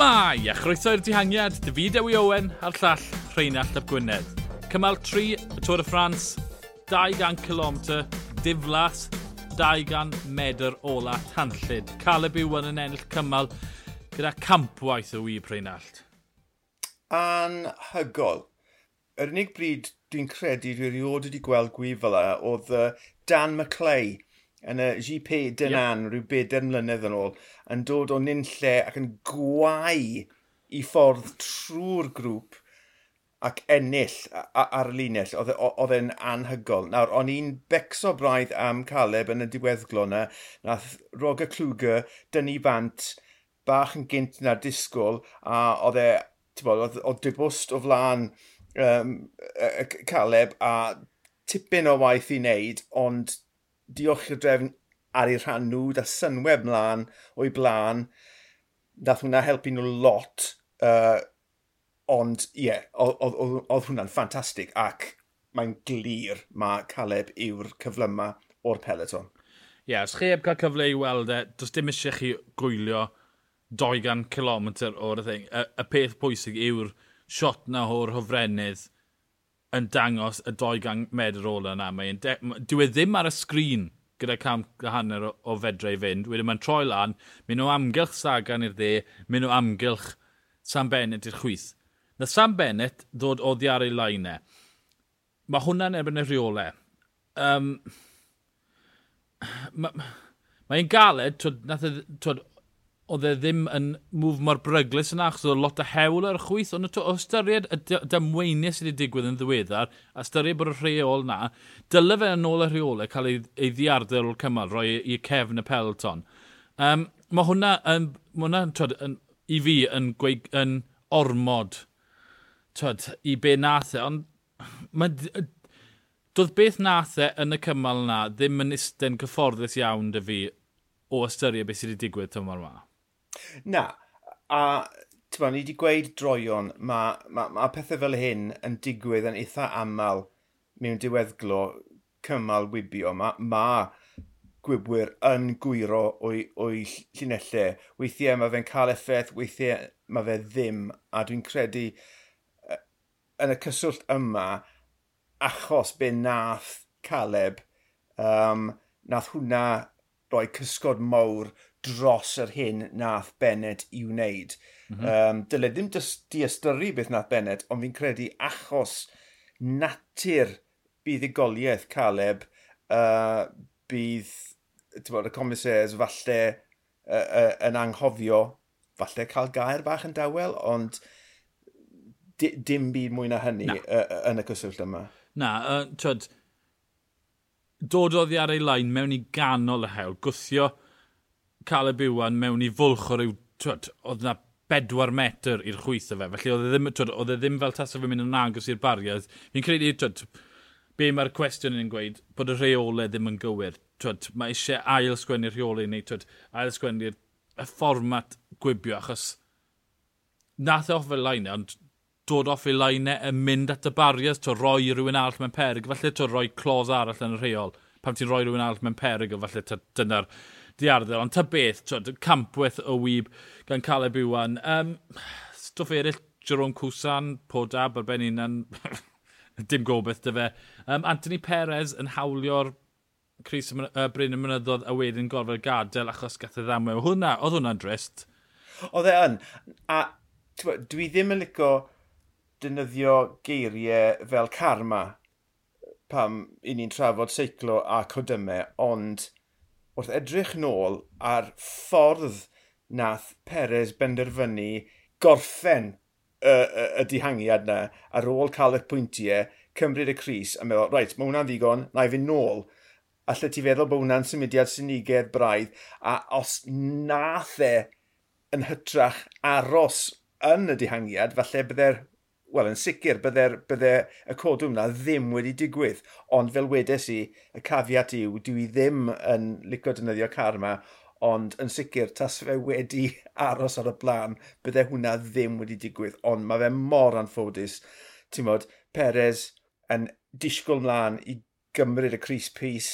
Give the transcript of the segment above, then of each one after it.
Shmai, a chroeso i'r dihangiad, David Ewi Owen a'r llall Rheinald Ap Gwynedd. Cymal 3, y Tôr y Ffrans, 200 km, diflas, 200 medr ola tanllid. Caleb yw yn ennill cymal gyda campwaith o wyb Rheinald. Anhygol. Yr unig bryd dwi'n credu dwi erioed wedi gweld gwyf fel yna oedd Dan McClay yn y GP Dynan yep. rhyw bedair mlynedd yn ôl yn dod o nynlle ac yn gwau i ffordd trwy'r grŵp ac ennill ar y linell. E, oedd e'n anhygol. Nawr, o'n i'n becso braidd am Caleb yn y diweddglo yna. Nath Roger Kluger dynnu bant bach yn gynt na'r disgwyl a oedd e, oedd, oedd dibwst o flaen um, Caleb a tipyn o waith i wneud, ond diolch i'r drefn ar eu rhan nhw, da synweb mlaen o'i blaen. Dath hwnna helpu nhw lot, uh, ond ie, yeah, oedd hwnna'n ffantastig ac mae'n glir mae Caleb yw'r cyflyma o'r peleton. Ie, yeah, os chi heb cael cyfle i weld e, does dim eisiau chi gwylio 200 km o'r thing. y, y peth pwysig yw'r siot na o'r hofrenydd, yn dangos y 200 medr ola yna. Mae'n dyw e ddim ar y sgrin gyda cam hanner o, o fedra i fynd. Wedyn mae'n troi lan, mynd o amgylch Sagan i'r dde, mynd o amgylch Sam Bennett i'r chwyth. Na Sam Bennett ddod o ddiar ei lainau. E. Mae hwnna'n erbyn y rheolau. Um, Mae'n ma galed, twyd, nath, e twyd, oedd e ddim yn mwf mor bryglis yna, achos oedd lot o hewl ar y chwyth, ond o ystyried y damweiniau sydd wedi digwydd yn ddiweddar, a ystyried bod y rheol na, dyle fe yn ôl y rheolau cael ei, ei ddiarder o'r cymal, roi i cefn y pelton. Um, mae hwnna, yn, ma hwnna twyd, yn, i fi yn, gweig, yn ormod twyd, i be nath e, ond mae doedd beth nath e yn y cymal na ddim yn isten cyfforddus iawn dy fi o ystyried beth sydd wedi digwydd tymor yma. Na, a tyma, ni wedi gweud droion, mae ma, ma pethau fel hyn yn digwydd yn eitha aml mewn diweddglo cymal wybio. Mae ma gwybwyr yn gwyro o'i, oi llinellau. Weithiau mae fe'n cael effaith, weithiau mae fe ddim. A dwi'n credu yn y cyswllt yma, achos be nath Caleb, um, nath hwnna rhoi cysgod mawr dros yr hyn nath Bennett i wneud. Mm -hmm. um, dyle ddim diastyru beth nath Bennett, ond fi'n credu achos natur buddugoliaeth Caleb, uh, bydd bod, y comisers falle uh, uh, yn anghofio, falle cael gair bach yn dawel, ond di, dim byd mwy na hynny. Uh, yn y cyswllt yma. Na, uh, twyd, dod oddi ar ei lain mewn i ganol y hewl, gwthio cael y bywan mewn i fwlch o ryw, twyd, oedd na bedwar metr i'r chwyth o fe. Felly oedd e ddim, twyd, oedd e ddim fel tasa fe mynd yn agos i'r bariad. Fi'n credu, twyd, be mae'r cwestiwn yn gweud, bod y rheolau ddim yn gywir. Twyd, mae eisiau ail sgwennu'r rheolau neu twyd, ail sgwennu'r y fformat gwibio achos nath e off fel lai e, ond dod off ei lainau yn mynd at y barias, to roi rhywun arall mewn perig, falle to roi clos arall yn y rheol. Pam ti'n roi rhywun arall mewn perig, falle dyna'r diarddel. Ond ta beth, to, campwyth o wyb gan Caleb Iwan. Um, stwff eraill, Jerome Cousan, Podab, ar ben un dim gobeith dy fe. Um, Anthony Perez yn hawlio'r Cris uh, Bryn y Mynyddodd a wedyn gorfod gadael achos gath y ddamwe. Hwna, oedd hwnna'n drist. Oedd e yn. A dwi ddim yn licio dynyddio geiriau fel karma pam i ni'n trafod seiclo a codymau, ond wrth edrych nôl ar ffordd nath Perez benderfynu gorffen y, y, y dihangiad yna ar ôl cael y pwyntiau, cymryd y Cris a meddwl, reit, mae hwnna'n ddigon, na i fynd nôl. Alla ti feddwl bod hwnna'n symudiad synigedd braidd, a os nath e yn hytrach aros yn y dihangiad, falle bydde'r wel, yn sicr, byddai'r bydde y codwm na ddim wedi digwydd. Ond fel wedes i, y cafiat yw, dwi ddim yn licio dynyddio car yma, ond yn sicr, tas fe wedi aros ar y blaen, byddai hwnna ddim wedi digwydd. Ond mae fe mor anffodus. Ti'n modd, Perez yn disgwyl mlaen i gymryd y Cris Pys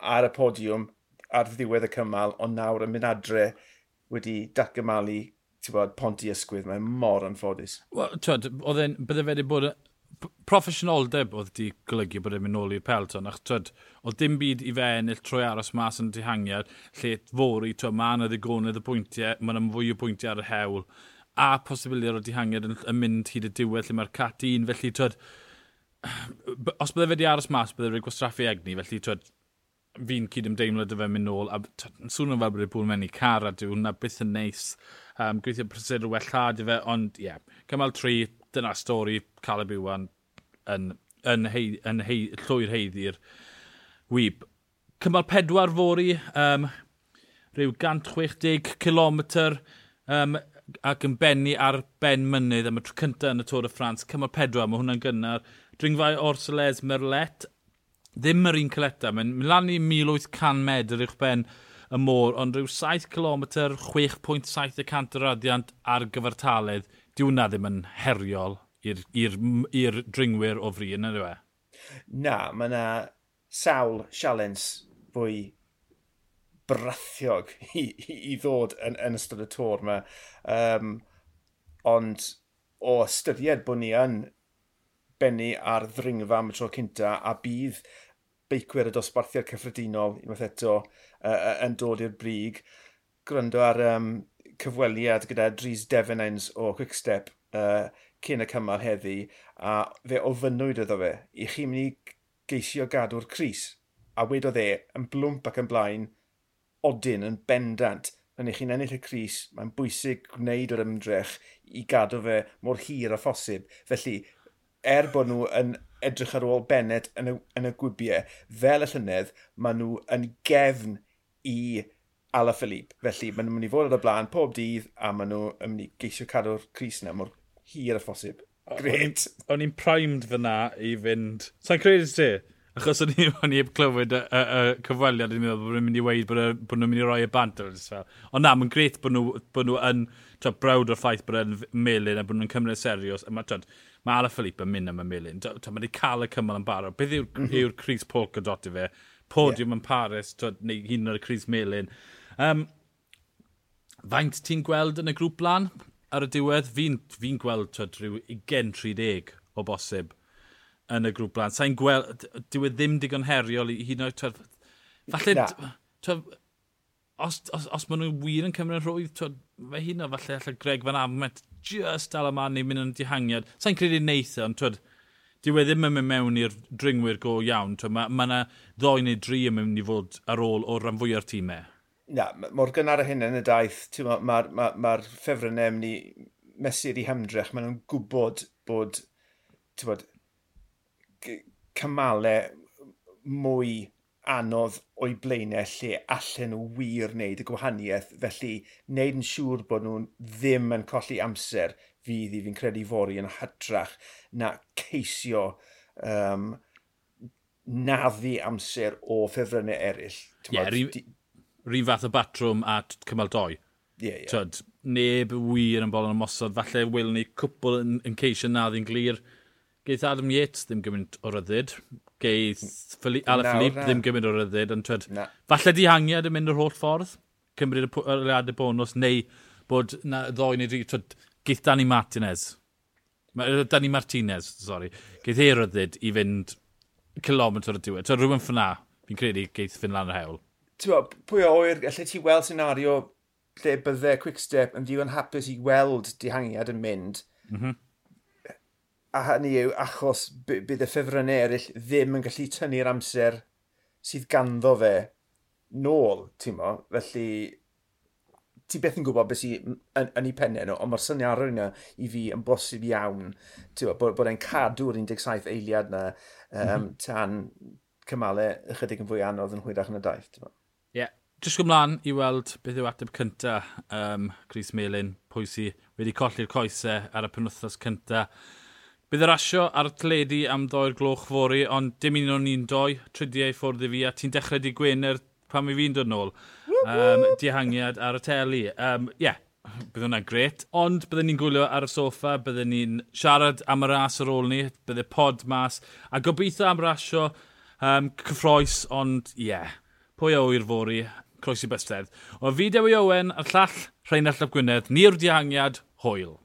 ar y podiwm ar ddiwedd y cymal, ond nawr yn mynd adre wedi datgymalu bod, Ponti Ysgwydd, mae'n mor anffodus. Wel, twyd, oedd e'n, bydde fe wedi bod, proffesiynoldeb oedd di golygu bod e'n mynd nôl i'r pelton, ach twyd, oedd dim byd i fe ennill trwy aros mas yn dihangiad, lle fori, twyd, mae yna ddigonydd y pwyntiau, mae yna fwy o pwyntiau ar y hewl, a posibiliad o dihangiad yn, yn mynd hyd y diwedd lle mae'r cat un, felly twyd, os bydde fe wedi aros mas, bydde fe wedi gwastraffu egni, felly twyd, fi'n cyd ymdeimlo dy fe mynd nôl, a swnio fel bod e'n bwyd mewn i car a dyw hwnna byth yn neis. Nice Um, gweithio Prysur well llad i fe, ond ie, yeah, cymal tri, dyna stori Caleb Iwan yn, yn, hei, yn hei, llwy'r heiddi'r wyb. Cymal pedwar fori, um, rhyw 160 km um, ac yn benni ar ben mynydd am y tro cyntaf yn y Tôr y Ffrans. Cymal pedwar, mae hwnna'n gynnar. Dringfau Orsoles, Merlet, ddim yr un cyleta. Mae'n mynd lan i 1800 medr i'ch ben y môr, ond rhyw 7 km, 6.7 o radiant ar gyfartaledd, diw na ddim yn heriol i'r dringwyr o fri yn ynddo e? Na, mae yna sawl sialens fwy brathiog i, i, i ddod yn, yn ystod y tor yma. Um, ond o ystyried bod ni yn bennu ar ddringfa am y tro cynta a bydd beicwyr y dosbarthiad cyffredinol, unwaith eto, uh, yn dod i'r brig. Gwrando ar um, cyfweliad gyda Dries Devenens o Quickstep uh, cyn y cymal heddi, a fe ofynnwyd iddo fe, i chi mynd i geisio gadw'r Cris. A wedodd e, yn blwmp ac yn blaen, odyn yn bendant. Yn eich chi'n ennill y Cris, mae'n bwysig gwneud o'r ymdrech i gadw fe mor hir a phosib. Felly, er bod nhw yn edrych ar ôl Bennett yn y, yn y gwybiau, fel y llynedd, maen nhw yn gefn i Ala Philippe. Felly, maen nhw'n mynd i fod ar y blaen pob dydd a maen nhw yn mynd i geisio cadw'r Cris yna mor hir a phosib. Gret. O'n i'n primed fyna i fynd... Sa'n credu ti? Achos o'n i heb clywed y, y, y cyfweliad yn meddwl bod nhw'n mynd i weid bod, bod nhw'n mynd i roi y bant. Ond na, mae'n gret bod nhw, bod nhw yn brawd o'r ffaith bod nhw'n melun a bod nhw'n cymryd serios. Mae ma Ala Philippe yn mynd am y melun. Mae wedi cael y cymal yn barod. Beth yw'r mm -hmm. yw Cris Polk o i fe? Podium yeah. yn Paris, tra, neu hyn o'r Cris Melun. Um, faint ti'n gweld yn y grŵp lan ar y diwedd? Fi'n fi, gweld tra, rhyw 20-30 o bosib yn y grŵp blan. Sa'n gweld, dyw e ddim digon heriol i hyn o'r oed... Falle, twed, os, os, os maen nhw wir yn cymryd rhwydd, twed, fe hyn o falle allai Greg Van Amet just dal yma neu mynd yn dihangiad. Sa'n credu neitha, e, ond twed, dyw e ddim yn mynd mewn i'r dringwyr go iawn. Twed, mae yna ddoi neu dri yn mynd i fod ar ôl o'r rhan fwy o'r tîmau. E. Na, mor gynnar y hyn yn y daith, mae'r ma, ma, ma, ma ffefrynnau mynd i mesur i hymdrech, maen nhw'n gwybod bod, ti'n bod, cymalau mwy anodd o'i blaenau lle allan nhw wir wneud y gwahaniaeth. Felly, wneud yn siŵr bod nhw'n ddim yn colli amser fydd i fi'n credu fori yn hytrach na ceisio um, naddu amser o ffefrynnau eraill. Ie, yeah, rhywun fath o batrwm a cymal doi. Ie, yeah, ie. Yeah. Tyd, neb wir yn bolon ymosod, falle wyl ni cwpl yn, yn ceisio naddu'n glir geith Adam Yates ddim gymaint o ryddid, geith Fili Ala Philippe ddim gymaint o ryddid, ond twed, na. falle dihangiad yn mynd yr holl ffordd, cymryd y aliadau bonus, neu bod na ddoen neu dri, twed, geith Dani Martinez, Dani Martinez, sori, geith ei ryddid i fynd kilometr y diwedd. Twed, rhywun ffyna, fi'n credu geith fynd lan yr hewl. Tewa, pwy o oer, allai ti weld senario lle byddai Quickstep yn ddigon hapus i weld dihangiad yn mynd, mm -hmm a hynny yw achos bydd y ffefrynnau eraill ddim yn gallu tynnu'r amser sydd ganddo fe nôl, ti'n mo. Felly, ti beth yn gwybod beth sy'n yn, yn, ei pennau nhw, ond mae'r syniadau yna i fi yn bosib iawn tywa, bod, bod e'n cadw'r 17 eiliad yna um, mm -hmm. tan cymalau ychydig yn fwy anodd yn hwyrach yn y daith. Ie. Yeah. Jyst gwmlaen i weld beth yw ateb cynta, um, Chris Melin, pwy sydd wedi colli'r coesau ar y penwthnos cynta. Bydd y rasio ar tledu am ddoi'r gloch fori, ond dim un o'n ni'n doi, tridiau ffwrdd i fi, a ti'n dechrau di Gwener pan mi fi'n dod nôl. Um, dihangiad ar y teli. Um, yeah, bydd hwnna'n gret. Ond byddwn ni'n gwylio ar y soffa, byddwn ni'n siarad am y ras ar ôl ni, bydd y pod mas, a gobeithio am rasio um, cyffroes, ond ie, yeah, pwy o i'r fori, croesi bystedd. O fi Dewi Owen, a'r llall Rheinald Llap Gwynedd, ni'r dihangiad, hwyl.